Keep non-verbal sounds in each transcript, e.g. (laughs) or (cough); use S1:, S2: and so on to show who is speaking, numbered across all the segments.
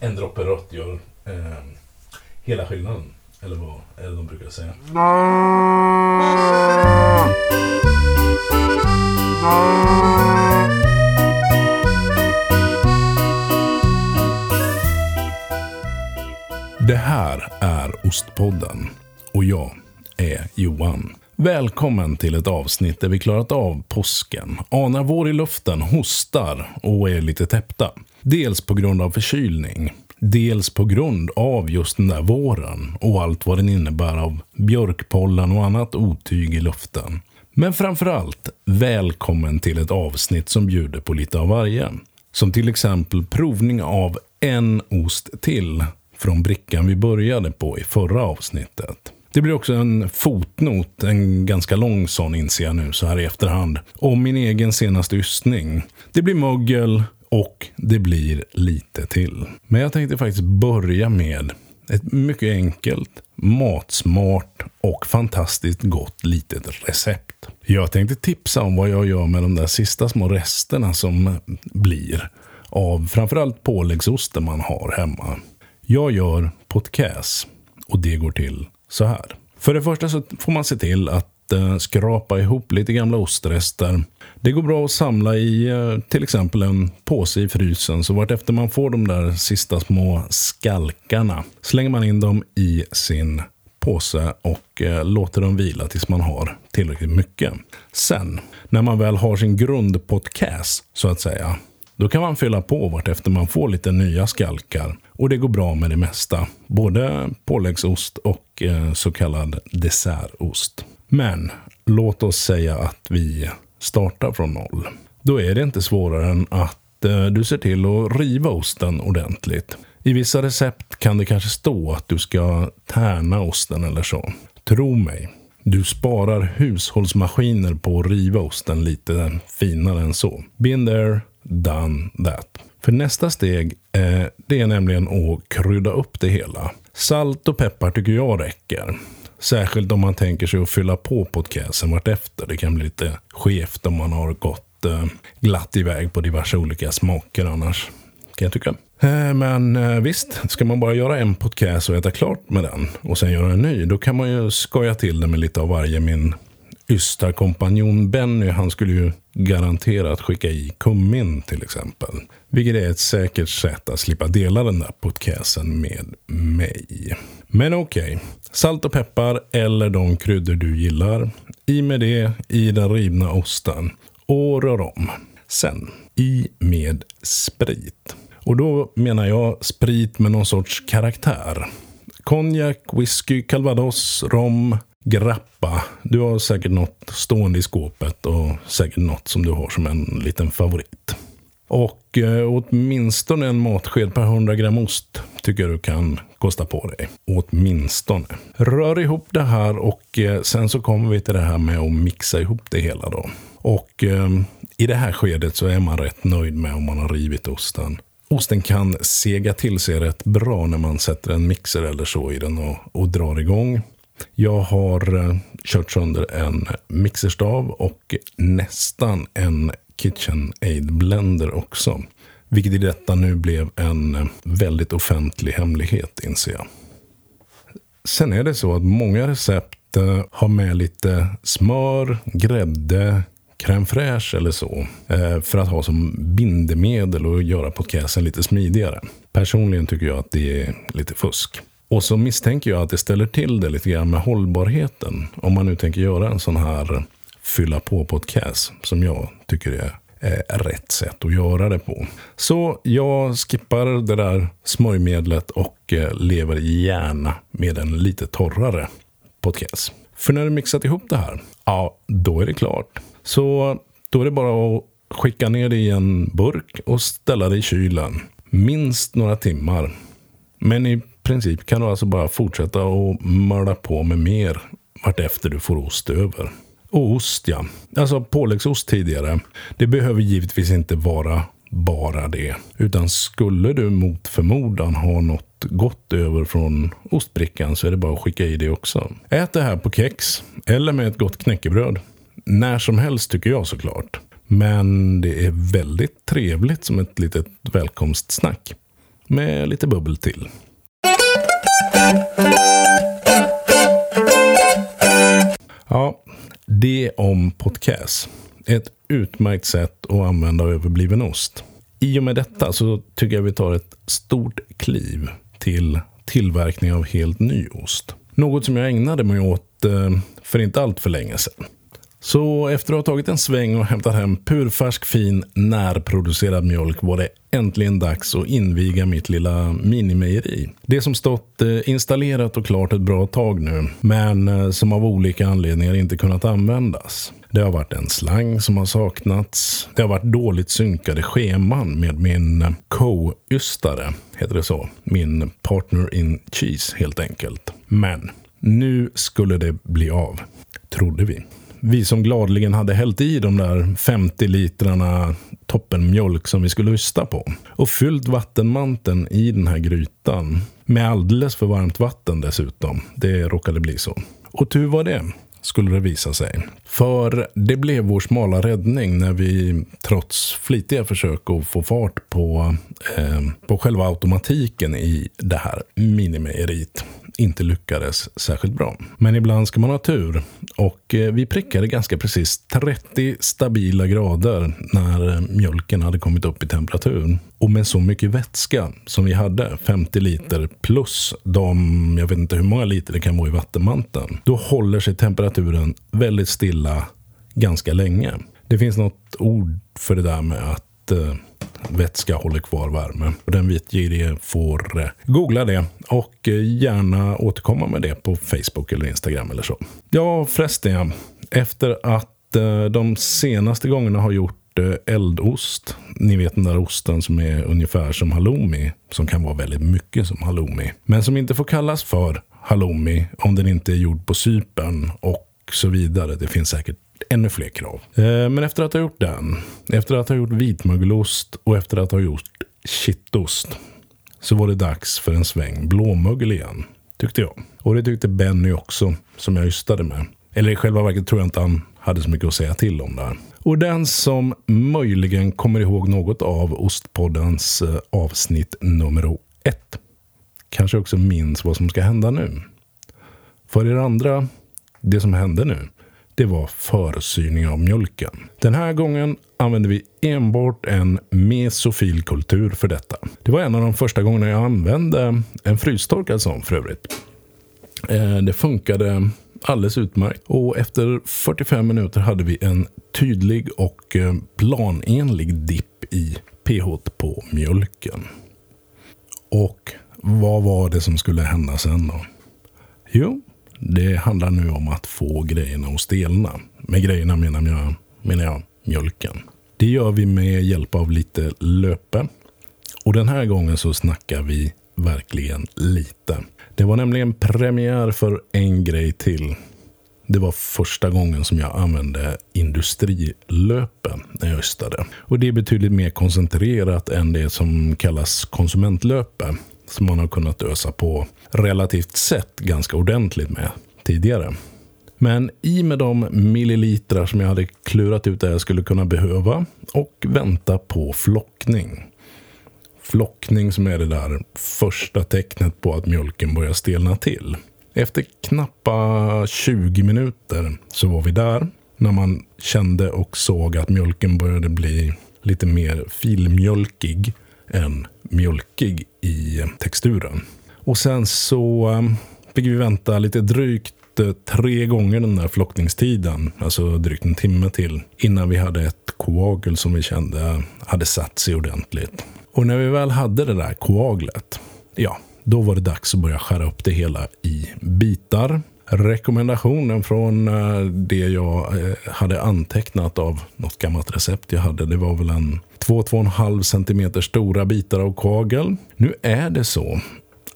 S1: en droppe rött gör eh, hela skillnaden. Eller vad är det de brukar säga? Det här är Ostpodden och jag är Johan. Välkommen till ett avsnitt där vi klarat av påsken, anar vår i luften, hostar och är lite täppta. Dels på grund av förkylning, dels på grund av just den där våren och allt vad den innebär av björkpollen och annat otyg i luften. Men framförallt, välkommen till ett avsnitt som bjuder på lite av varje. Som till exempel provning av en ost till från brickan vi började på i förra avsnittet. Det blir också en fotnot, en ganska lång sån inser jag nu så här i efterhand, om min egen senaste ystning. Det blir mögel och det blir lite till. Men jag tänkte faktiskt börja med ett mycket enkelt, matsmart och fantastiskt gott litet recept. Jag tänkte tipsa om vad jag gör med de där sista små resterna som blir av framförallt påläggsosten man har hemma. Jag gör potkäs och det går till så här. För det första så får man se till att eh, skrapa ihop lite gamla ostrester. Det går bra att samla i eh, till exempel en påse i frysen. Så vartefter man får de där sista små skalkarna slänger man in dem i sin påse och eh, låter dem vila tills man har tillräckligt mycket. Sen, när man väl har sin grundpodcast så att säga, då kan man fylla på vartefter man får lite nya skalkar. Och det går bra med det mesta. Både påläggsost och eh, så kallad dessertost. Men låt oss säga att vi startar från noll. Då är det inte svårare än att eh, du ser till att riva osten ordentligt. I vissa recept kan det kanske stå att du ska tärna osten eller så. Tro mig, du sparar hushållsmaskiner på att riva osten lite finare än så. Been there, done that. För nästa steg eh, det är nämligen att krydda upp det hela. Salt och peppar tycker jag räcker. Särskilt om man tänker sig att fylla på podcasten vartefter. Det kan bli lite skevt om man har gått eh, glatt iväg på diverse olika smaker annars. Kan jag tycka. Eh, men eh, visst, ska man bara göra en podcast och äta klart med den och sen göra en ny, då kan man ju skoja till det med lite av varje. Min Ystad-kompanjon Benny, han skulle ju garanterat skicka i kummin till exempel. Vilket är ett säkert sätt att slippa dela den där podcasten med mig. Men okej, okay. salt och peppar eller de kryddor du gillar. I med det i den rivna osten och rör om. Sen, i med sprit. Och då menar jag sprit med någon sorts karaktär. Konjak, whisky, calvados, rom, grappa. Du har säkert något stående i skåpet och säkert något som du har som en liten favorit. Och eh, åtminstone en matsked per 100 gram ost tycker jag du kan kosta på dig. Åtminstone. Rör ihop det här och eh, sen så kommer vi till det här med att mixa ihop det hela då. Och eh, i det här skedet så är man rätt nöjd med om man har rivit osten. Osten kan sega till sig rätt bra när man sätter en mixer eller så i den och, och drar igång. Jag har eh, kört sönder en mixerstav och nästan en KitchenAid blender också. Vilket i detta nu blev en eh, väldigt offentlig hemlighet inser jag. Sen är det så att många recept eh, har med lite smör, grädde, crème fraîche eller så. För att ha som bindemedel och göra podcasten lite smidigare. Personligen tycker jag att det är lite fusk. Och så misstänker jag att det ställer till det lite grann med hållbarheten. Om man nu tänker göra en sån här eh, fylla på podcast som jag tycker är rätt sätt att göra det på. Så jag skippar det där smörjmedlet och eh, lever gärna med en lite torrare podcast. För när du mixat ihop det här, ja, då är det klart. Så då är det bara att skicka ner det i en burk och ställa det i kylen. Minst några timmar. Men i princip kan du alltså bara fortsätta och mörda på med mer vartefter du får ost över. Och ost ja. Alltså påläggsost tidigare. Det behöver givetvis inte vara bara det. Utan skulle du mot förmodan ha något gott över från ostbrickan så är det bara att skicka i det också. Ät det här på kex eller med ett gott knäckebröd. När som helst tycker jag såklart. Men det är väldigt trevligt som ett litet välkomstsnack. med lite bubbel till. Ja, det om podcast. Ett utmärkt sätt att använda överbliven ost. I och med detta så tycker jag vi tar ett stort kliv till tillverkning av helt ny ost. Något som jag ägnade mig åt eh, för inte allt för länge sedan. Så efter att ha tagit en sväng och hämtat hem purfärsk fin närproducerad mjölk var det äntligen dags att inviga mitt lilla minimejeri. Det som stått eh, installerat och klart ett bra tag nu, men eh, som av olika anledningar inte kunnat användas. Det har varit en slang som har saknats. Det har varit dåligt synkade scheman med min co-ystare, heter det så. Min partner in cheese helt enkelt. Men nu skulle det bli av, trodde vi vi som gladligen hade hällt i de där 50 litrarna toppenmjölk som vi skulle ysta på. Och fyllt vattenmanteln i den här grytan. Med alldeles för varmt vatten dessutom. Det råkade bli så. Och tur var det skulle det visa sig. För det blev vår smala räddning när vi trots flitiga försök att få fart på, eh, på själva automatiken i det här minimejeriet inte lyckades särskilt bra. Men ibland ska man ha tur. Och eh, vi prickade ganska precis 30 stabila grader när eh, mjölken hade kommit upp i temperatur. Och med så mycket vätska som vi hade, 50 liter plus de, jag vet inte hur många liter det kan vara i vattenmanteln. Då håller sig temperaturen väldigt stilla ganska länge. Det finns något ord för det där med att eh, vätska håller kvar värme. Och den vitgirige får eh, googla det och eh, gärna återkomma med det på Facebook eller Instagram eller så. Ja, förresten. Efter att eh, de senaste gångerna har gjort eldost. Ni vet den där osten som är ungefär som halloumi. Som kan vara väldigt mycket som halloumi. Men som inte får kallas för halloumi om den inte är gjord på sypen och så vidare. Det finns säkert ännu fler krav. Eh, men efter att ha gjort den, efter att ha gjort vitmögelost och efter att ha gjort kittost så var det dags för en sväng blåmögel igen, tyckte jag. Och det tyckte Benny också, som jag ystade med. Eller i själva verket tror jag inte han hade så mycket att säga till om där. Och den som möjligen kommer ihåg något av Ostpoddens eh, avsnitt nummer ett kanske också minns vad som ska hända nu. För er andra, det som hände nu, det var försyning av mjölken. Den här gången använde vi enbart en mesofil kultur för detta. Det var en av de första gångerna jag använde en frystorkad sån för övrigt. Eh, det funkade alldeles utmärkt och efter 45 minuter hade vi en tydlig och eh, planenlig dipp i pH på mjölken. Och vad var det som skulle hända sen då? Jo, det handlar nu om att få grejerna att stelna. Med grejerna menar jag, menar jag mjölken. Det gör vi med hjälp av lite löpe. Och den här gången så snackar vi verkligen lite. Det var nämligen premiär för en grej till. Det var första gången som jag använde industrilöpe när jag östade. Och det är betydligt mer koncentrerat än det som kallas konsumentlöpe som man har kunnat ösa på relativt sett ganska ordentligt med tidigare. Men i med de millilitrar som jag hade klurat ut att jag skulle kunna behöva och vänta på flockning. Flockning som är det där första tecknet på att mjölken börjar stelna till. Efter knappa 20 minuter så var vi där. När man kände och såg att mjölken började bli lite mer filmjölkig än mjölkig i texturen. Och sen så ehm, fick vi vänta lite drygt eh, tre gånger den där flockningstiden, alltså drygt en timme till, innan vi hade ett koagel som vi kände hade satt sig ordentligt. Och när vi väl hade det där koaglet, ja, då var det dags att börja skära upp det hela i bitar. Rekommendationen från eh, det jag eh, hade antecknat av något gammalt recept jag hade, det var väl en 2-2,5 cm stora bitar av kagel. Nu är det så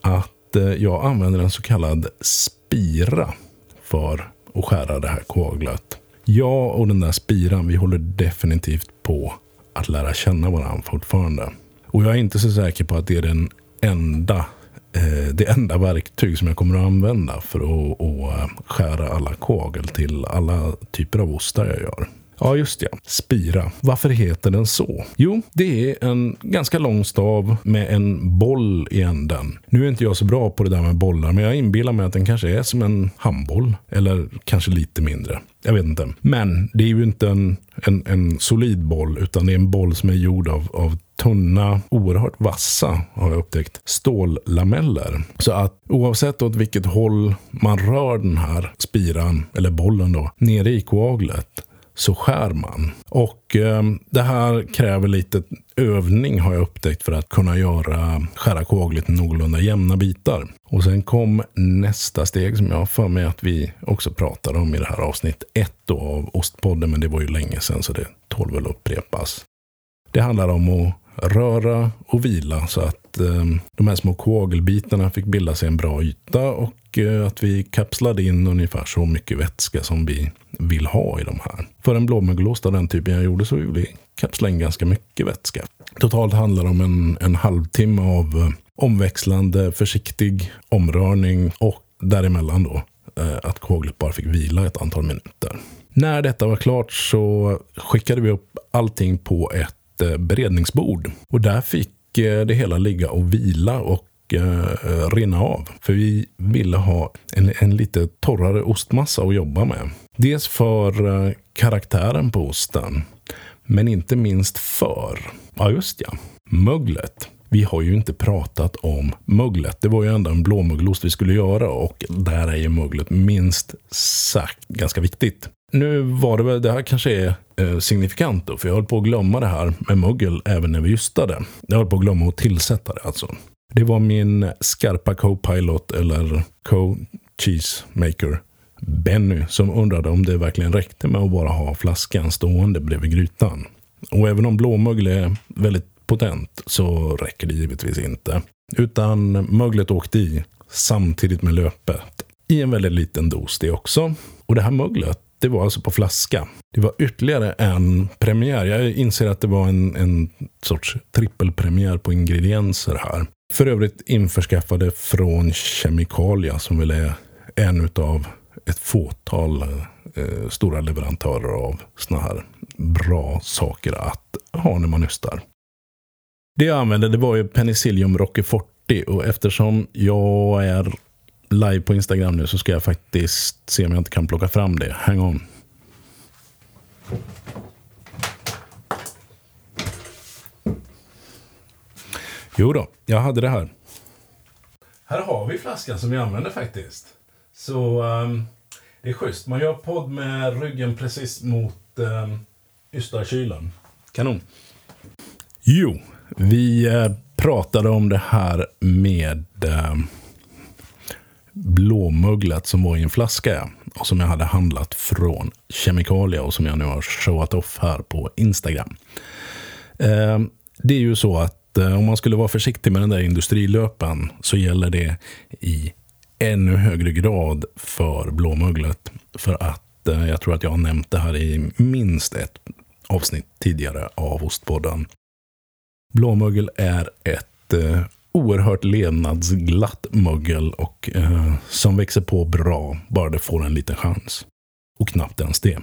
S1: att eh, jag använder en så kallad spira för att skära det här kaglet. Jag och den där spiran, vi håller definitivt på att lära känna varandra fortfarande. Och jag är inte så säker på att det är den enda, Eh, det enda verktyg som jag kommer att använda för att, att eh, skära alla kagel till alla typer av ostar jag gör. Ja, just ja. Spira. Varför heter den så? Jo, det är en ganska lång stav med en boll i änden. Nu är inte jag så bra på det där med bollar, men jag inbillar mig att den kanske är som en handboll. Eller kanske lite mindre. Jag vet inte. Men det är ju inte en, en, en solid boll, utan det är en boll som är gjord av, av tunna, oerhört vassa, har jag upptäckt, stållameller. Så att oavsett åt vilket håll man rör den här spiran, eller bollen då, nere i koaglet, så skär man. Och eh, det här kräver lite övning har jag upptäckt för att kunna göra skära koaglet i någorlunda jämna bitar. Och sen kom nästa steg som jag har för mig att vi också pratade om i det här avsnitt ett av Ostpodden, men det var ju länge sedan så det tål väl upprepas. Det handlar om att röra och vila så att eh, de här små koagelbitarna fick bilda sig en bra yta och eh, att vi kapslade in ungefär så mycket vätska som vi vill ha i de här. För en blåmögelost av den typen jag gjorde så vill vi kapsla in ganska mycket vätska. Totalt handlar det om en, en halvtimme av eh, omväxlande, försiktig omrörning och däremellan då eh, att koaglet bara fick vila ett antal minuter. När detta var klart så skickade vi upp allting på ett Beredningsbord. Och där fick eh, det hela ligga och vila och eh, rinna av. För vi ville ha en, en lite torrare ostmassa att jobba med. Dels för eh, karaktären på osten. Men inte minst för, ja just ja, möglet. Vi har ju inte pratat om möglet. Det var ju ändå en blåmögelost vi skulle göra och där är ju möglet minst sagt ganska viktigt. Nu var det väl, det här kanske är eh, signifikant då, för jag höll på att glömma det här med mögel även när vi ystade. Jag höll på att glömma att tillsätta det alltså. Det var min skarpa co-pilot eller co-cheesemaker Benny som undrade om det verkligen räckte med att bara ha flaskan stående bredvid grytan. Och även om blåmögel är väldigt potent så räcker det givetvis inte. Utan möglet åkte i samtidigt med löpet. I en väldigt liten dos det också. Och det här möglet det var alltså på flaska. Det var ytterligare en premiär. Jag inser att det var en, en sorts trippelpremiär på ingredienser här. För övrigt införskaffade från Kemikalia som väl är en av ett fåtal eh, stora leverantörer av såna här bra saker att ha när man nystar. Det jag använde det var ju Penicillium Roqueforti och eftersom jag är live på Instagram nu så ska jag faktiskt se om jag inte kan plocka fram det. Hang on. Jo då, jag hade det här. Här har vi flaskan som vi använder faktiskt. Så um, det är schysst. Man gör podd med ryggen precis mot ehm, um, Ystadkylen. Kanon. Jo, vi uh, pratade om det här med uh, blåmugglet som var i en flaska. Och som jag hade handlat från Kemikalia och som jag nu har showat off här på Instagram. Ehm, det är ju så att eh, om man skulle vara försiktig med den där industrilöpen så gäller det i ännu högre grad för blåmugglet. För att eh, jag tror att jag har nämnt det här i minst ett avsnitt tidigare av Ostpodden. Blåmögel är ett eh, oerhört levnadsglatt mögel och eh, som växer på bra bara det får en liten chans. Och knappt ens det.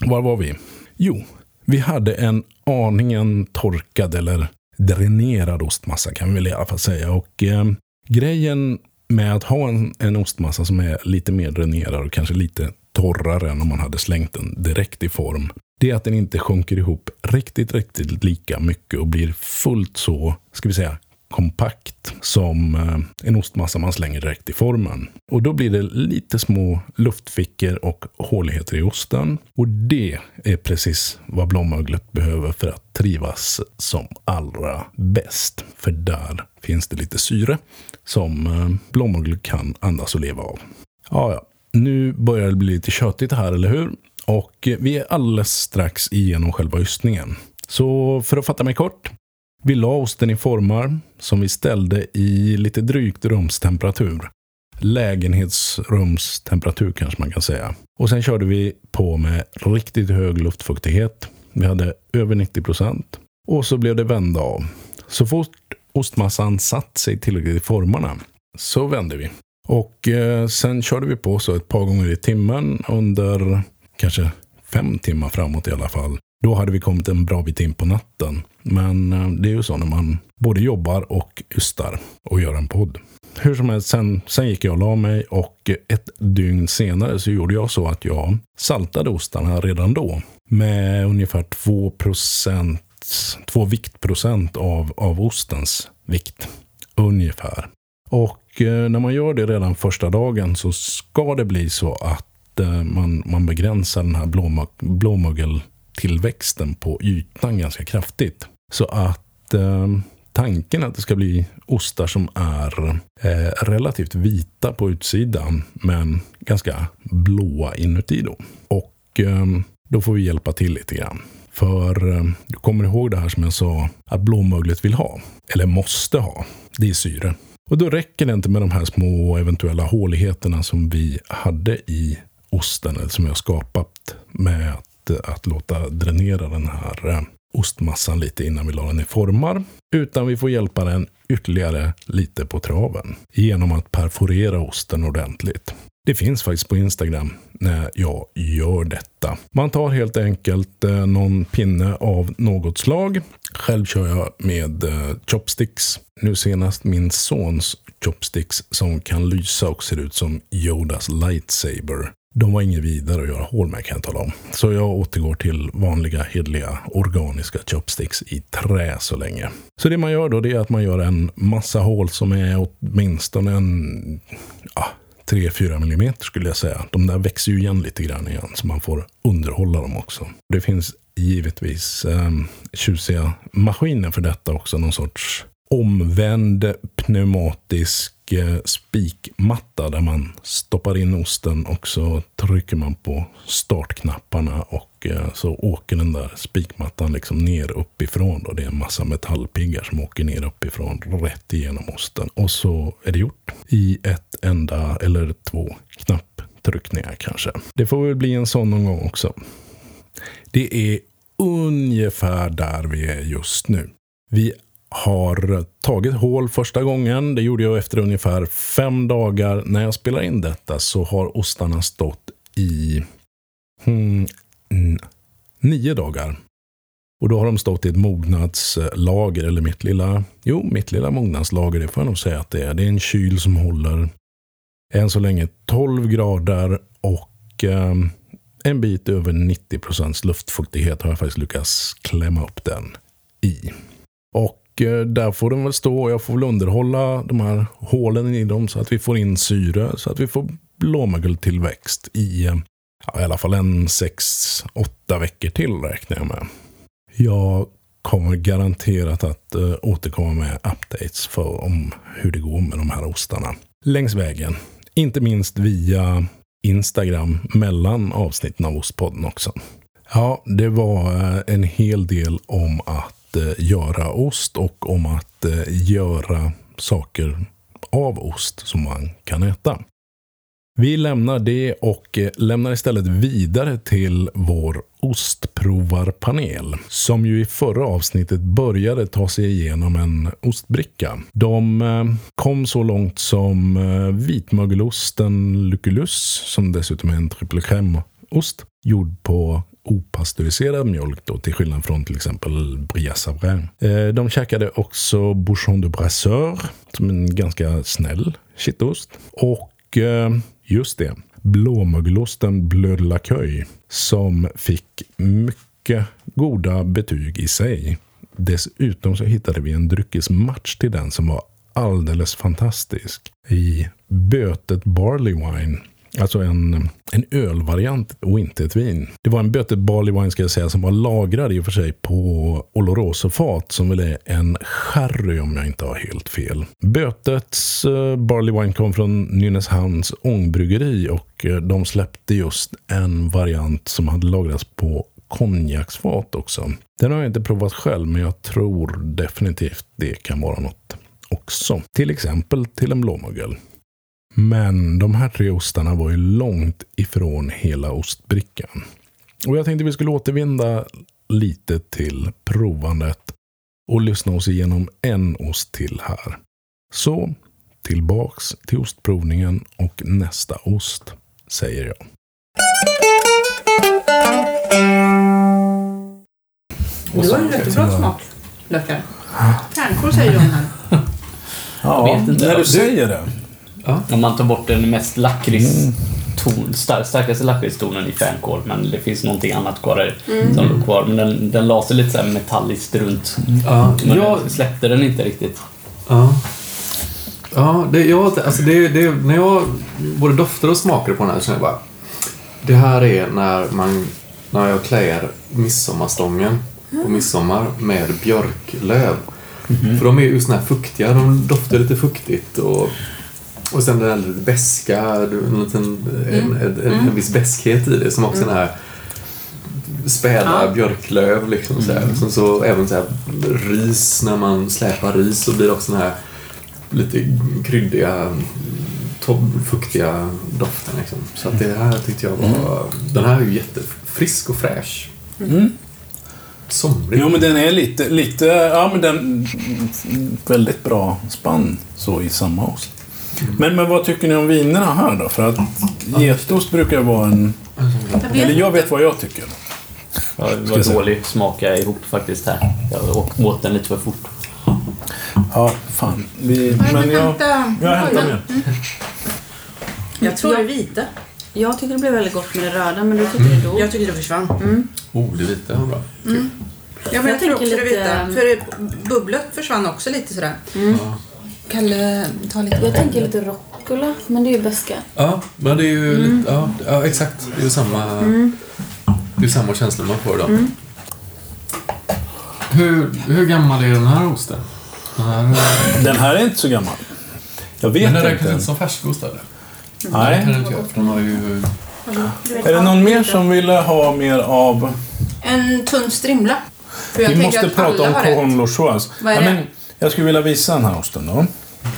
S1: Var var vi? Jo, vi hade en aningen torkad eller dränerad ostmassa kan vi väl i alla fall säga. Och eh, grejen med att ha en, en ostmassa som är lite mer dränerad och kanske lite torrare än om man hade slängt den direkt i form. Det är att den inte sjunker ihop riktigt, riktigt lika mycket och blir fullt så, ska vi säga, kompakt som eh, en ostmassa man slänger direkt i formen. Och då blir det lite små luftfickor och håligheter i osten. Och det är precis vad blåmöglet behöver för att trivas som allra bäst. För där finns det lite syre som eh, blåmöglet blåmögel kan andas och leva av. Ja, ja. Nu börjar det bli lite tjötigt här, eller hur? Och eh, vi är alldeles strax igenom själva ystningen. Så för att fatta mig kort. Vi la osten i formar som vi ställde i lite drygt rumstemperatur. Lägenhetsrumstemperatur kanske man kan säga. Och sen körde vi på med riktigt hög luftfuktighet. Vi hade över 90 procent. Och så blev det vända av. Så fort ostmassan satt sig tillräckligt i formarna så vände vi. Och eh, sen körde vi på så ett par gånger i timmen under kanske fem timmar framåt i alla fall. Då hade vi kommit en bra bit in på natten. Men eh, det är ju så när man både jobbar och ystar och gör en podd. Hur som helst, sen, sen gick jag och la mig och ett dygn senare så gjorde jag så att jag saltade ostarna redan då med ungefär 2% 2 viktprocent av, av ostens vikt. Ungefär. Och eh, när man gör det redan första dagen så ska det bli så att eh, man, man begränsar den här blåmögeltillväxten på ytan ganska kraftigt. Så att eh, tanken att det ska bli ostar som är eh, relativt vita på utsidan men ganska blåa inuti då. Och eh, då får vi hjälpa till lite grann. För eh, du kommer ihåg det här som jag sa att blåmöglet vill ha, eller måste ha, det är syre. Och då räcker det inte med de här små eventuella håligheterna som vi hade i osten, eller som jag skapat med att, att låta dränera den här eh, ostmassan lite innan vi la den i formar. Utan vi får hjälpa den ytterligare lite på traven genom att perforera osten ordentligt. Det finns faktiskt på Instagram när jag gör detta. Man tar helt enkelt eh, någon pinne av något slag. Själv kör jag med eh, chopsticks. Nu senast min sons chopsticks som kan lysa och ser ut som Yodas lightsaber. De var inget vidare att göra hål med kan jag tala om. Så jag återgår till vanliga hedliga organiska chopsticks i trä så länge. Så det man gör då det är att man gör en massa hål som är åtminstone en ja, 3-4 mm skulle jag säga. De där växer ju igen lite grann igen så man får underhålla dem också. Det finns givetvis eh, tjusiga maskiner för detta också. Någon sorts omvänd pneumatisk eh, spikmatta där man stoppar in osten och så trycker man på startknapparna och eh, så åker den där spikmattan liksom ner uppifrån. Då. Det är en massa metallpiggar som åker ner uppifrån rätt igenom osten. Och så är det gjort i ett enda eller två knapptryckningar kanske. Det får väl bli en sån någon gång också. Det är ungefär där vi är just nu. Vi har tagit hål första gången. Det gjorde jag efter ungefär fem dagar. När jag spelar in detta så har ostarna stått i hmm, nio dagar. Och då har de stått i ett mognadslager, eller mitt lilla, jo, mitt lilla mognadslager, det får jag nog säga att det är. Det är en kyl som håller än så länge 12 grader och eh, en bit över 90 procents luftfuktighet har jag faktiskt lyckats klämma upp den i. Eh, där får den väl stå och jag får väl underhålla de här hålen i dem så att vi får in syre, så att vi får blåmögeltillväxt i ja, i alla fall en 6-8 veckor till räknar jag med. Jag kommer garanterat att uh, återkomma med updates för om hur det går med de här ostarna längs vägen. Inte minst via Instagram mellan avsnitten av Ostpodden också. Ja, det var eh, en hel del om att Eh, göra ost och om att eh, göra saker av ost som man kan äta. Vi lämnar det och eh, lämnar istället vidare till vår ostprovarpanel. Som ju i förra avsnittet började ta sig igenom en ostbricka. De eh, kom så långt som eh, vitmögelosten Lucullus, som dessutom är en triple ost gjord på opastöriserad mjölk då, till skillnad från till exempel Bria Savrin. Eh, de käkade också Bouchon de Brasseur, som en ganska snäll kittost. Och eh, just det, blåmögelosten Bleu de la som fick mycket goda betyg i sig. Dessutom så hittade vi en dryckesmatch till den som var alldeles fantastisk i Bötet Barley Wine Alltså en, en ölvariant och inte ett vin. Det var en Bötet Barley Wine ska jag säga som var lagrad i och för sig på Oloroso-fat som väl är en sherry om jag inte har helt fel. Bötets uh, Barley Wine kom från Nynäshamns ångbryggeri och uh, de släppte just en variant som hade lagrats på konjaksfat också. Den har jag inte provat själv men jag tror definitivt det kan vara något också. Till exempel till en blåmögel. Men de här tre ostarna var ju långt ifrån hela ostbrickan. Och jag tänkte vi skulle återvända lite till provandet och lyssna oss igenom en ost till här. Så tillbaks till ostprovningen och nästa ost, säger jag.
S2: Du har ju jättebra smak, Lökar. Fänkål säger de här. (laughs)
S1: Ja, när du säger det.
S3: Om man tar bort den mest lakrits ton, star, starkaste lakritstonen i fänkål, men det finns någonting annat kvar där som låg kvar. Men den, den la sig lite så här metalliskt runt.
S4: Ja,
S3: Men
S4: jag,
S3: den släppte den inte riktigt.
S4: ja. Ja, det, jag, alltså det, det, när jag både doftar och smakar på den här så känner jag bara Det här är när, man, när jag klär midsommarstången på midsommar med björklöv. För de är ju såna här fuktiga, de doftar lite fuktigt och, och sen den här lite beska, en, liten, en, en, en, en viss beskhet i det som också den här späda
S2: Ja.
S4: björklöv liksom så här. Sen så även så här ris, när man släpar ris så blir det också den här lite kryddiga, fuktiga doften liksom. Så att det här tyckte jag var, den här är ju jättefrisk och fräsch.
S1: Mm.
S4: Somrig.
S1: Jo, men den är lite, lite, ja men den, väldigt bra spann så i samma ost. Men, men vad tycker ni om vinerna här då? För att getost brukar vara en, eller jag vet vad jag tycker.
S3: Jag
S1: Ska jag
S3: var dålig smaka ihop faktiskt här. Jag åt- den lite för fort.
S1: Ja, fan. Vi,
S2: Men
S1: jag, jag hämtar mer.
S2: Jag tror det är vita.
S5: Jag tycker det blev väldigt gott med det röda, men du tycker det då?
S2: Jag tycker det försvann.
S4: Oh, det vita var bra.
S2: Ja, men jag,
S5: Jag
S2: tror också
S5: tänker
S2: det
S5: lite-
S2: vita. För bubblet försvann också lite sådär.
S4: Ja.
S2: Kalle, ta lite.
S5: Jag tänker lite rucola, men det är ju beska.
S4: Ja, men det är ju lite, ja, ja exakt. Det är ju samma, det är samma känsla man får då. Hur, hur gammal är den här osten? Den här,
S1: Den här är inte så gammal. Jag vet
S4: men den
S1: inte.
S4: räknas inte som färskost eller?
S1: Nej.
S4: den inte göra, för den har ju...
S1: Är det någon mer som ville ha mer av...
S2: En tunn strimla. För jag
S1: Vi måste
S2: att
S1: prata om. Cohon Lochoise.
S2: Vad är
S1: Ja,
S2: det?
S1: men jag skulle vilja visa den här osten då.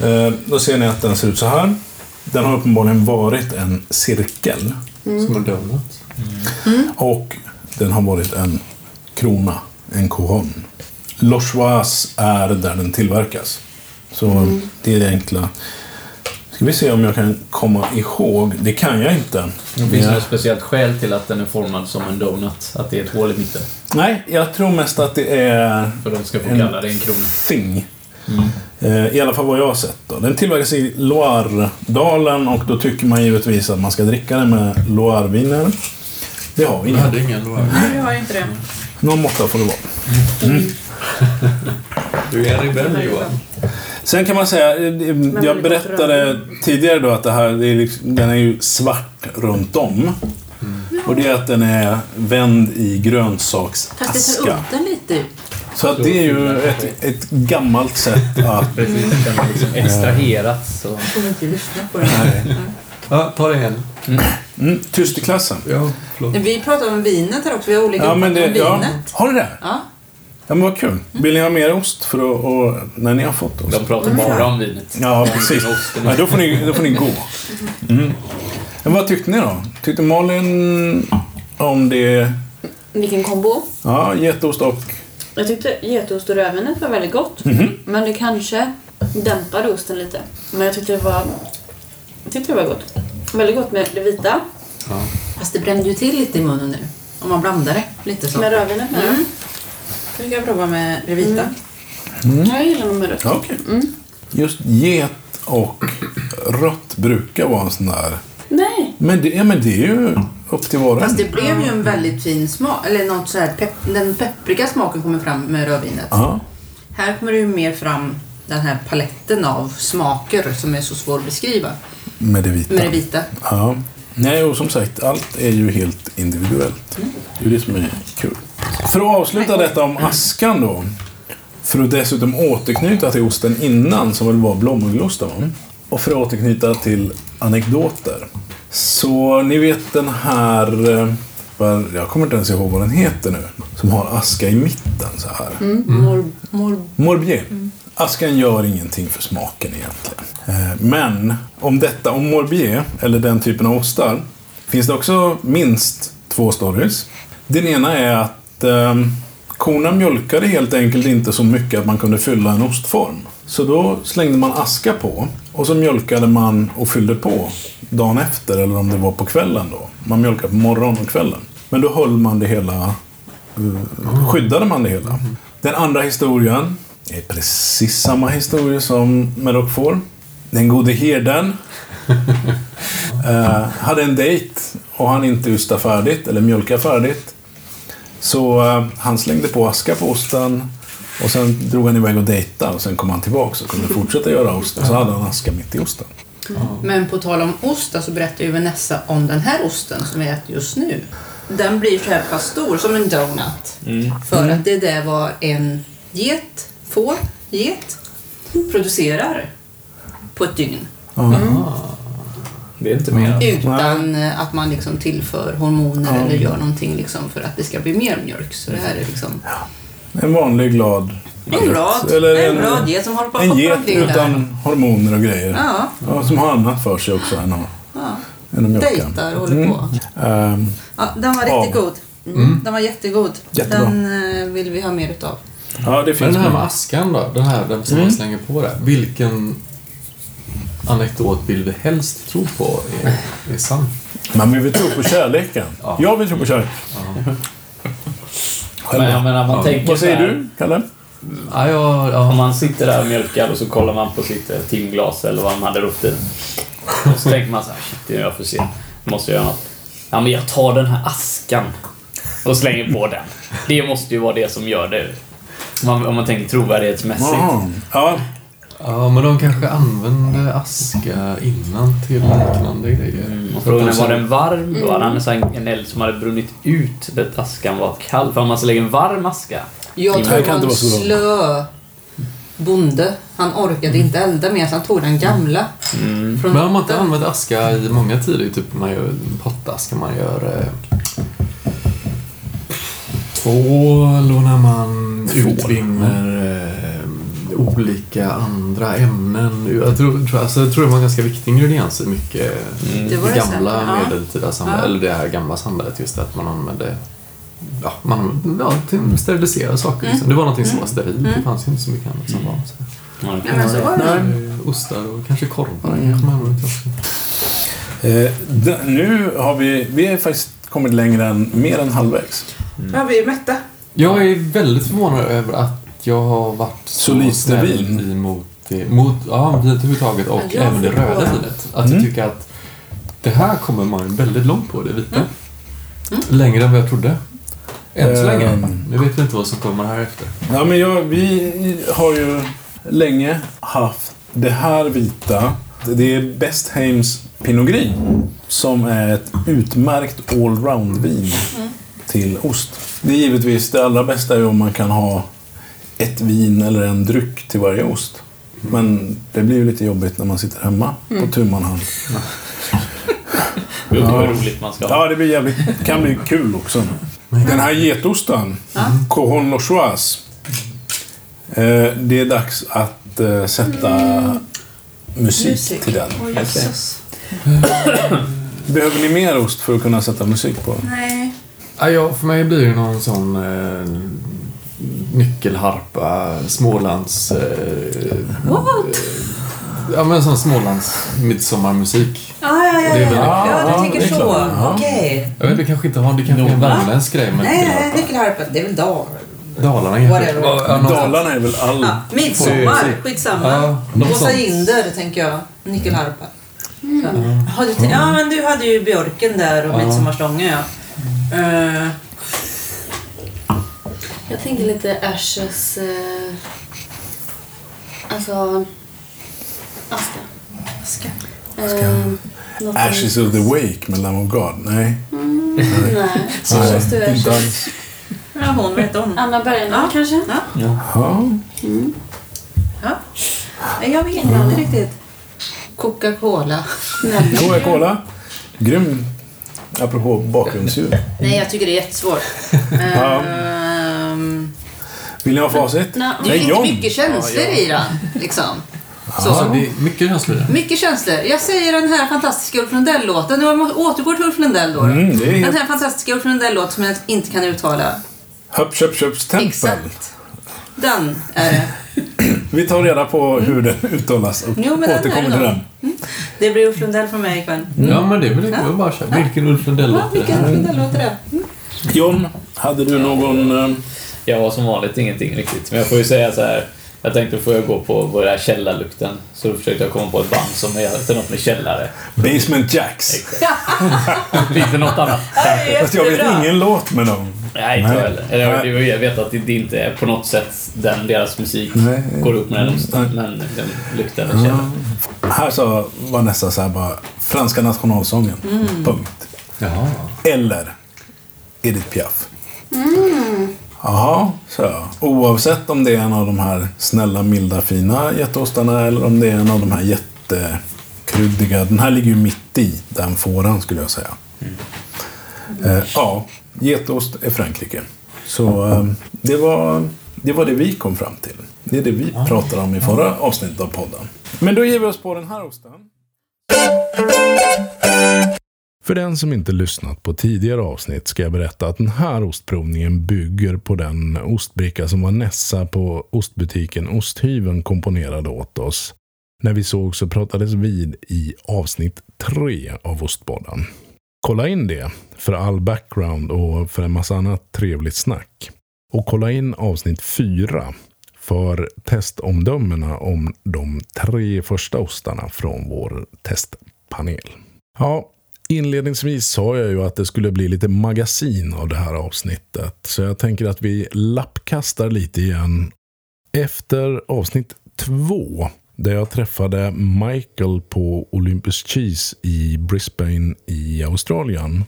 S1: Eh, då ser ni att den ser ut så här. Den har uppenbarligen varit en cirkel.
S4: Som en donut.
S1: Och den har varit en krona, en Cohon. Lochoise är där den tillverkas. Så det är det enkla. Ska vi se om jag kan komma ihåg. Det kan jag inte.
S3: Det finns
S1: Ja.
S3: något speciellt skäl till att den är formad som en donut. Att det är ett hål i mitten.
S1: Nej, jag tror mest att det är
S3: För de ska få
S1: En-
S3: kalla det en krona.
S1: thing. Eh, I alla fall vad jag har sett. Då. Den tillverkas i Loire-dalen och då tycker man givetvis att man ska dricka den med Loire-viner. Det har vi
S4: Vi
S1: inte.
S4: hade ingen loire.
S2: Nej, jag har inte det.
S1: Någon måtta får det vara.
S4: Du är en rebell Johan.
S1: Sen kan man säga, eh, eh, jag berättade tidigare då att det här, det är liksom, den är ju svart runt om. Och det är att den är vänd i
S2: Fast det
S1: grönsaksaska.
S2: udden lite ut.
S1: Så att det är ju ett, ett gammalt sätt att... (laughs)
S3: Precis, den har liksom extraherats. Så.
S2: Får vi inte lyssna på det.
S4: Ja, ta det igen.
S1: Mm, tyst i klassen.
S4: Ja, förlåt.
S2: Vi pratar om vinet här också. Vi har olika
S1: Ja, men det,
S2: om
S1: ja.
S2: vinet.
S1: Har ni det?
S2: Ja.
S1: Ja, men vad kul. Vill ni ha mer ost för att, och, när ni har fått ost?
S3: De pratar bara om vinet.
S1: Ja, precis. Ja, då, får ni, då får ni gå. Mm. Men vad tyckte ni då? Tyckte Malin om det?
S5: Vilken kombo.
S1: Ja, getost och...
S5: Jag tyckte getost och rödvinet var väldigt gott.
S1: Mhm.
S5: Men det kanske dämpade osten lite. Men jag tyckte det var, jag tyckte det var gott. Väldigt gott med det vita.
S4: Ja.
S2: Fast det brände ju till lite i munnen nu. Om man blandar det lite så.
S5: Med rödvinet med.
S2: Mm. Så vi kan prova med det vita.
S5: Jag gillar nog med rött.
S1: Ja, okej. Just get och rött brukar vara en sån där... Men det, ja, men det är ju upp till var och
S2: Fast
S1: en.
S2: det blev ju en väldigt fin smak. Eller något så här pepp, den peppriga smaken kommer fram med rödvinet.
S1: Ja.
S2: Här kommer det ju mer fram den här paletten av smaker som är så svår att beskriva.
S1: Med det vita.
S2: Med det vita.
S1: Ja. Nej, och som sagt, allt är ju helt individuellt. Det är det som är kul. För att avsluta detta om askan då. För att dessutom återknyta till osten innan, som väl var blåmögelosten? Och för att återknyta till anekdoter. Så ni vet den här, eh, jag kommer inte ens ihåg vad den heter nu, som har aska i mitten så här.
S5: Mor, mor,
S1: Morbier. Askan gör ingenting för smaken egentligen. Eh, Men om detta, om Morbier, eller den typen av ostar, finns det också minst två stories. Den ena är att eh, korna mjölkade helt enkelt inte så mycket att man kunde fylla en ostform. Så då slängde man aska på och så mjölkade man och fyllde på dagen efter, eller om det var på kvällen då. Man mjölkade på morgonen och kvällen. Men då höll man det hela eh, skyddade man det hela. Den andra historien är precis samma historia som med Roquefort. Den gode herden (laughs) eh, hade en dejt och han inte osta färdigt, eller mjölka färdigt. Så eh, han slängde på aska på osten och sen drog han iväg och dejtade och sen kom han tillbaka och kunde fortsätta göra osten. Så hade han aska mitt i osten.
S2: Men på tal om ost så berättar ju Vanessa om den här osten som vi äter just nu. Den blir så här pass stor som en donut. För att det där var en get, får, get, producerar på ett dygn.
S3: Det är inte mer.
S2: Utan eh, att man liksom tillför hormoner eller gör någonting liksom för att det ska bli mer mjölk. Så det här är liksom
S1: En vanlig glad
S2: en rad,
S1: Eller
S2: en,
S1: en-
S2: rad get som håller på att
S1: En get
S2: där.
S1: utan hormoner och grejer.
S2: Ja,
S1: Ja, som har annat för sig också än att,
S2: ja.
S1: än.
S2: Dejtar och håller på.
S1: Ehm,
S2: Ja, den var
S1: Ja.
S2: riktigt god. Mm. Den var jättegod.
S1: Jättebra.
S2: Den eh, vill vi ha mer utav.
S1: ja, det
S4: Men
S1: finns
S4: den här med askan då, den här den som man slänger på där. Vilken anekdot vill vi helst tro på är, är sann?
S1: Man vill tro på kärleken.
S4: Ja.
S1: Jag vill tro på kärleken. Själv
S3: Men jag menar, man
S4: Ja.
S3: tänker
S1: Vad säger
S3: här,
S1: du, Kalle?
S4: Ja, jag,
S3: Om
S4: ja.
S3: man sitter där och mjölkar och så kollar man på sitt eh, timglas eller vad man hade upp till. Och så tänker man så här, shit, det är jag för sen. Jag måste göra något. Ja, men jag tar den här askan och slänger på den. Det måste ju vara det som gör det. Om man, om man tänker trovärdighetsmässigt.
S1: Jaha. Ja,
S4: ja, men de kanske använde aska innan till liknande grejer.
S3: Mm, och frågan är, var den varm då? Hade han så här en eld som hade brunnit ut där askan var kall? För om man lägger en varm aska
S2: Jag tror
S1: kan
S2: var en slö bonde. Han orkade inte elda mer så han tog den gamla.
S3: Mm.
S2: Från
S4: Men har man inte använt aska i många tider? Typ man gör pottaska, man gör eh, tvål och när man utvinner eh, olika andra ämnen. Jag tror, tror, alltså, jag tror det var en ganska viktig ingrediens i mycket
S3: Mm.
S2: Det
S4: det gamla
S2: ja.
S4: medeltida samhället,
S2: Ja.
S4: eller det här gamla samhället just att man använde Ja, man ja, till att sterilisera saker. Liksom. Det var någonting som var sterilt. Det fanns ju inte så mycket annat som var. Så.
S3: Ja,
S2: men så var det.
S4: Eh, Ostar och kanske korvar också.
S1: eh, nu har vi, vi är faktiskt kommit längre än, mer än halvvägs.
S2: Ja, vi är mätta.
S4: Jag är väldigt förvånad över att jag har varit så,
S1: lite
S4: snäll
S1: vin.
S4: emot det, mot, ja, vin överhuvudtaget och
S2: Ja,
S4: även det röda vinet. Att jag tycker att det här kommer man väldigt långt på, det vita. Längre än vad jag trodde. Än så länge.
S1: Ehm.
S4: Nu vet vi inte vad som kommer här efter.
S1: Ja, men jag, vi har ju länge haft det här vita. Det är Bestheims Pinot Gris. Som är ett utmärkt allround-vin till ost. Det är givetvis det allra bästa är om man kan ha ett vin eller en dryck till varje ost. Men det blir ju lite jobbigt när man sitter hemma på tu man hand.
S3: Det är roligt man ska ha.
S1: Ja, det blir jävligt, kan bli kul också. Den här getosten, Coron Lochoise. Eh, det är dags att eh, sätta musik,
S2: Musik.
S1: till den.
S2: Jösses. (clears throat)
S1: Behöver ni mer ost för att kunna sätta musik på?
S2: Nej.
S4: Ja, ja, för mig blir det någon sån eh, nyckelharpa, Smålands... Eh,
S2: What?
S4: ja, men sån Smålands midsommarmusik.
S2: Ja, ja, ja.
S4: Det är väl-
S2: ja, ja
S1: Ja,
S2: du tänker så.
S1: Ja.
S2: Okej.
S4: Jag vet, det kanske inte har, det kanske är en värmländsk grej, men
S2: Nej,
S4: nyckelharpa.
S2: nyckelharpa. Det är väl Dal.
S4: Dalarna kanske.
S2: Whatever.
S4: Ja, ja.
S1: Dalarna är väl all...
S2: Ja, midsommar. Skitsamma.
S4: Ja,
S2: Åsa
S4: sånt.
S2: Ginder, tänker jag. Nyckelharpa. Så. Har du ja, men du hade ju björken där och
S4: Ja.
S2: midsommarstången, ja. Eh,
S5: Jag tänker lite Ashes... Eh, alltså... Aska.
S2: ska.
S5: Eh, något-
S1: Ashes of the Wake med Lamb of God. Nej.
S5: Nej, så
S1: Nej,
S5: känns det
S1: inte alls.
S2: Ja, hon vet om.
S5: Anna Bergendahl
S2: Ja.
S5: kanske?
S2: Ja.
S1: Ja.
S2: Ja. Nej, Jag vet inte riktigt. Coca-Cola. (laughs)
S1: Coca-Cola. Grym. Apropå bakgrundsljud.
S2: Nej, jag tycker det är jättesvårt. Ehm,
S1: Vill ni ha facit?
S2: Det är inte
S1: John.
S2: mycket känslor i den. Liksom.
S4: Ja,
S2: Så.
S4: det är mycket känslor i den.
S2: Mycket känslor. Jag säger den här fantastiska Ulf Lundell-låten. Jag återgår till Ulf Lundell då.
S1: Mm, det är
S2: Den
S1: helt...
S2: här fantastiska Ulf Lundell-låten som jag inte kan uttala.
S1: Höpp, köp, köps tempel.
S2: Exakt. Den är det. (clears throat)
S1: Vi tar reda på hur den uttalas och
S2: Jo, men
S1: återkommer
S2: det
S1: till den.
S2: Det blir Ulf Lundell från mig ikväll.
S4: Ja, men det är väl det. Jag bara köra. Vilken Ulf Lundell
S2: Ja, vilken? Ulf Lundell-låt är det?
S1: John, Hade du någon...
S3: Jag har som vanligt ingenting riktigt. Men jag får ju säga så här. Jag tänkte, får jag gå på vad det här källarlukten? Så då försökte jag komma på ett band som heter något med källare.
S1: Basement Jacks?
S3: Finns det något annat? Kanske.
S1: Fast jag vet ingen låt med dem.
S3: Nej, inte jag
S1: Nej.
S3: heller. Eller, jag- jag vet att det inte är på något sätt den, deras musik
S1: Nej.
S3: går upp med.
S1: Nej.
S3: Men den lukten och källare.
S1: Här så var nästan så här bara franska nationalsången. Punkt.
S4: Jaha.
S1: Eller Edith Piaf. Jaha, så jag. Oavsett om det är en av de här snälla, milda, fina getostarna eller om det är en av de här jättekryddiga. Den här ligger ju mitt i den fåran skulle jag säga. Eh, ja, getost är Frankrike. Så eh, det, var, det var det vi kom fram till. Det är det vi pratade om i förra avsnittet av podden. Men då ger vi oss på den här osten. För den som inte lyssnat på tidigare avsnitt ska jag berätta att den här ostprovningen bygger på den ostbricka som Vanessa på ostbutiken Osthyveln komponerade åt oss när vi sågs och pratades vid i avsnitt 3 av Ostpodden. Kolla in det för all background och för en massa annat trevligt snack. Och kolla in avsnitt 4 för testomdömena om de tre första ostarna från vår testpanel. Ja, inledningsvis sa jag ju att det skulle bli lite magasin av det här avsnittet. Så jag tänker att vi lappkastar lite igen. Efter avsnitt två, där jag träffade Michael på Olympus Cheese i Brisbane i Australien.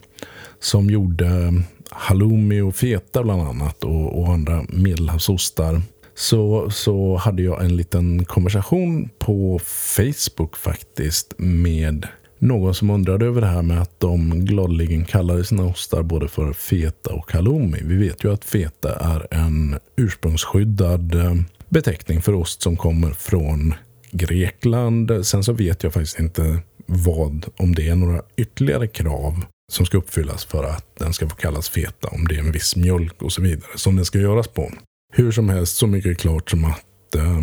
S1: Som gjorde halloumi och feta bland annat och, och andra medelhavsostar. Så, så hade jag en liten konversation på Facebook faktiskt med någon som undrade över det här med att de gladeligen kallade sina ostar både för feta och halloumi. Vi vet ju att feta är en ursprungsskyddad eh, beteckning för ost som kommer från Grekland. Sen så vet jag faktiskt inte vad, om det är några ytterligare krav som ska uppfyllas för att den ska få kallas feta. Om det är en viss mjölk och så vidare som den ska göras på. Hur som helst, så mycket är klart som att eh,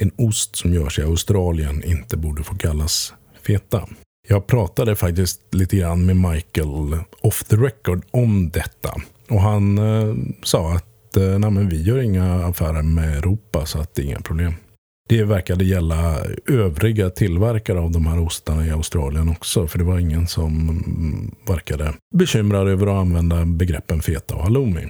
S1: en ost som görs i Australien inte borde få kallas feta. Jag pratade faktiskt lite grann med Michael off the record om detta. Och han eh, sa att eh, Nej, men vi gör inga affärer med Europa så att det är inga problem. Det verkade gälla övriga tillverkare av de här ostarna i Australien också. För det var ingen som mm, verkade bekymrad över att använda begreppen feta och halloumi.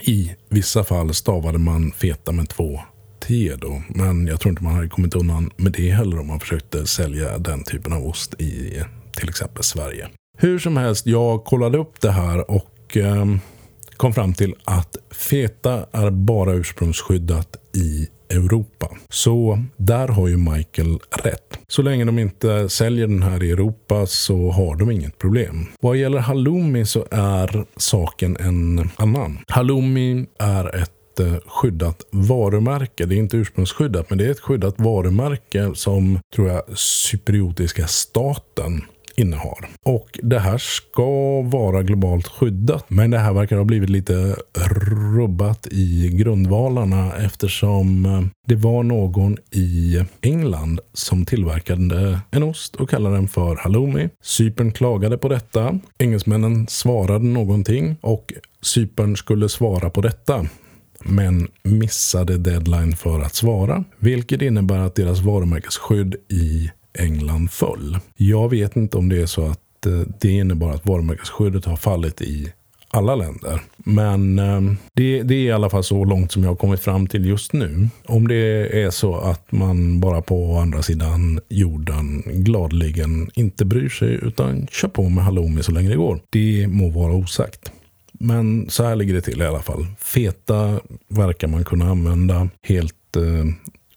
S1: I vissa fall stavade man feta med två T då. Men jag tror inte man hade kommit undan med det heller om man försökte sälja den typen av ost i till exempel Sverige. Hur som helst, jag kollade upp det här och eh, kom fram till att feta är bara ursprungsskyddat i Europa. Så där har ju Michael rätt. Så länge de inte säljer den här i Europa så har de inget problem. Vad gäller halloumi så är saken en annan. Halloumi är ett ett skyddat varumärke. Det är inte ursprungsskyddat, men det är ett skyddat varumärke som tror jag cypriotiska staten innehar. Och det här ska vara globalt skyddat. Men det här verkar ha blivit lite rubbat i grundvalarna eftersom eh, det var någon i England som tillverkade en ost och kallade den för halloumi. Cypern klagade på detta. Engelsmännen svarade någonting och Cypern skulle svara på detta men missade deadline för att svara. Vilket innebär att deras varumärkesskydd i England föll. Jag vet inte om det är så att eh, det innebar att varumärkesskyddet har fallit i alla länder. Men ehm, det, det är i alla fall så långt som jag har kommit fram till just nu. Om det är så att man bara på andra sidan jorden gladligen inte bryr sig utan kör på med halloumi så länge det går. Det må vara osagt. Men så här ligger det till i alla fall. Feta verkar man kunna använda helt eh,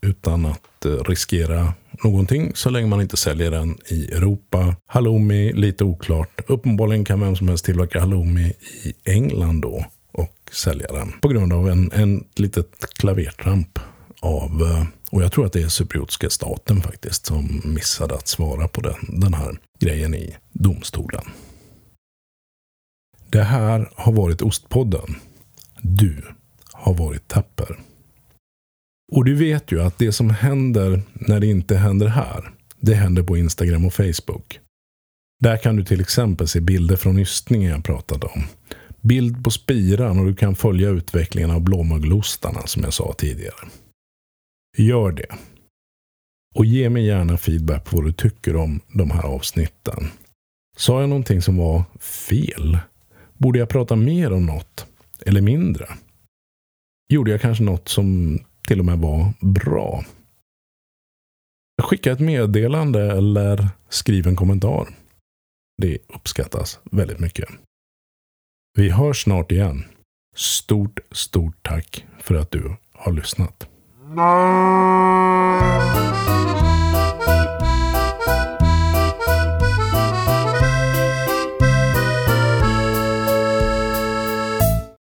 S1: utan att eh, riskera någonting så länge man inte säljer den i Europa. Halloumi, lite oklart. Uppenbarligen kan vem som helst tillverka halloumi i England då och sälja den. På grund av en, en litet klavertramp av, eh, och jag tror att det är cypriotiska staten faktiskt, som missade att svara på den, den här grejen i domstolen. Det här har varit Ostpodden. Du har varit tapper. Och du vet ju att det som händer när det inte händer här, det händer på Instagram och Facebook. Där kan du till exempel se bilder från ystningen jag pratade om. bild på spiran och du kan följa utvecklingen av blåmögelostarna som jag sa tidigare. Gör det. Och ge mig gärna feedback på vad du tycker om de här avsnitten. Sa jag någonting som var fel? Borde jag prata mer om något? Eller mindre? Gjorde jag kanske något som till och med var bra? Skicka ett meddelande eller skriv en kommentar. Det uppskattas väldigt mycket. Vi hörs snart igen. Stort, stort tack för att du har lyssnat.